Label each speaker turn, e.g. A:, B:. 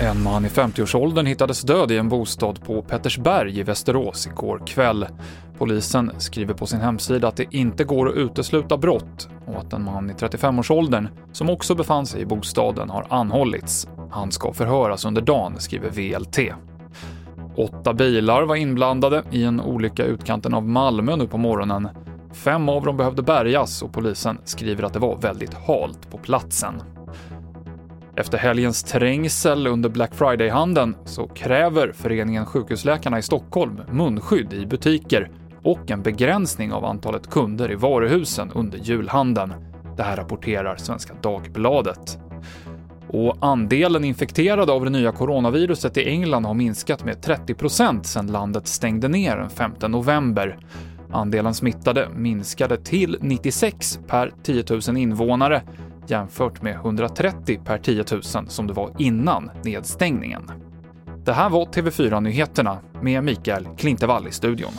A: En man i 50-årsåldern hittades död i en bostad på Pettersberg i Västerås igår kväll. Polisen skriver på sin hemsida att det inte går att utesluta brott och att en man i 35-årsåldern, som också befann sig i bostaden, har anhållits. Han ska förhöras under dagen, skriver VLT. Åtta bilar var inblandade i en olycka i utkanten av Malmö nu på morgonen. Fem av dem behövde bärgas och polisen skriver att det var väldigt halt på platsen. Efter helgens trängsel under Black Friday-handeln så kräver Föreningen Sjukhusläkarna i Stockholm munskydd i butiker och en begränsning av antalet kunder i varuhusen under julhandeln. Det här rapporterar Svenska Dagbladet. Och andelen infekterade av det nya coronaviruset i England har minskat med 30% sedan landet stängde ner den 5 november. Andelen smittade minskade till 96 per 10 000 invånare jämfört med 130 per 10 000 som det var innan nedstängningen. Det här var TV4 Nyheterna med Mikael Klintevall i studion.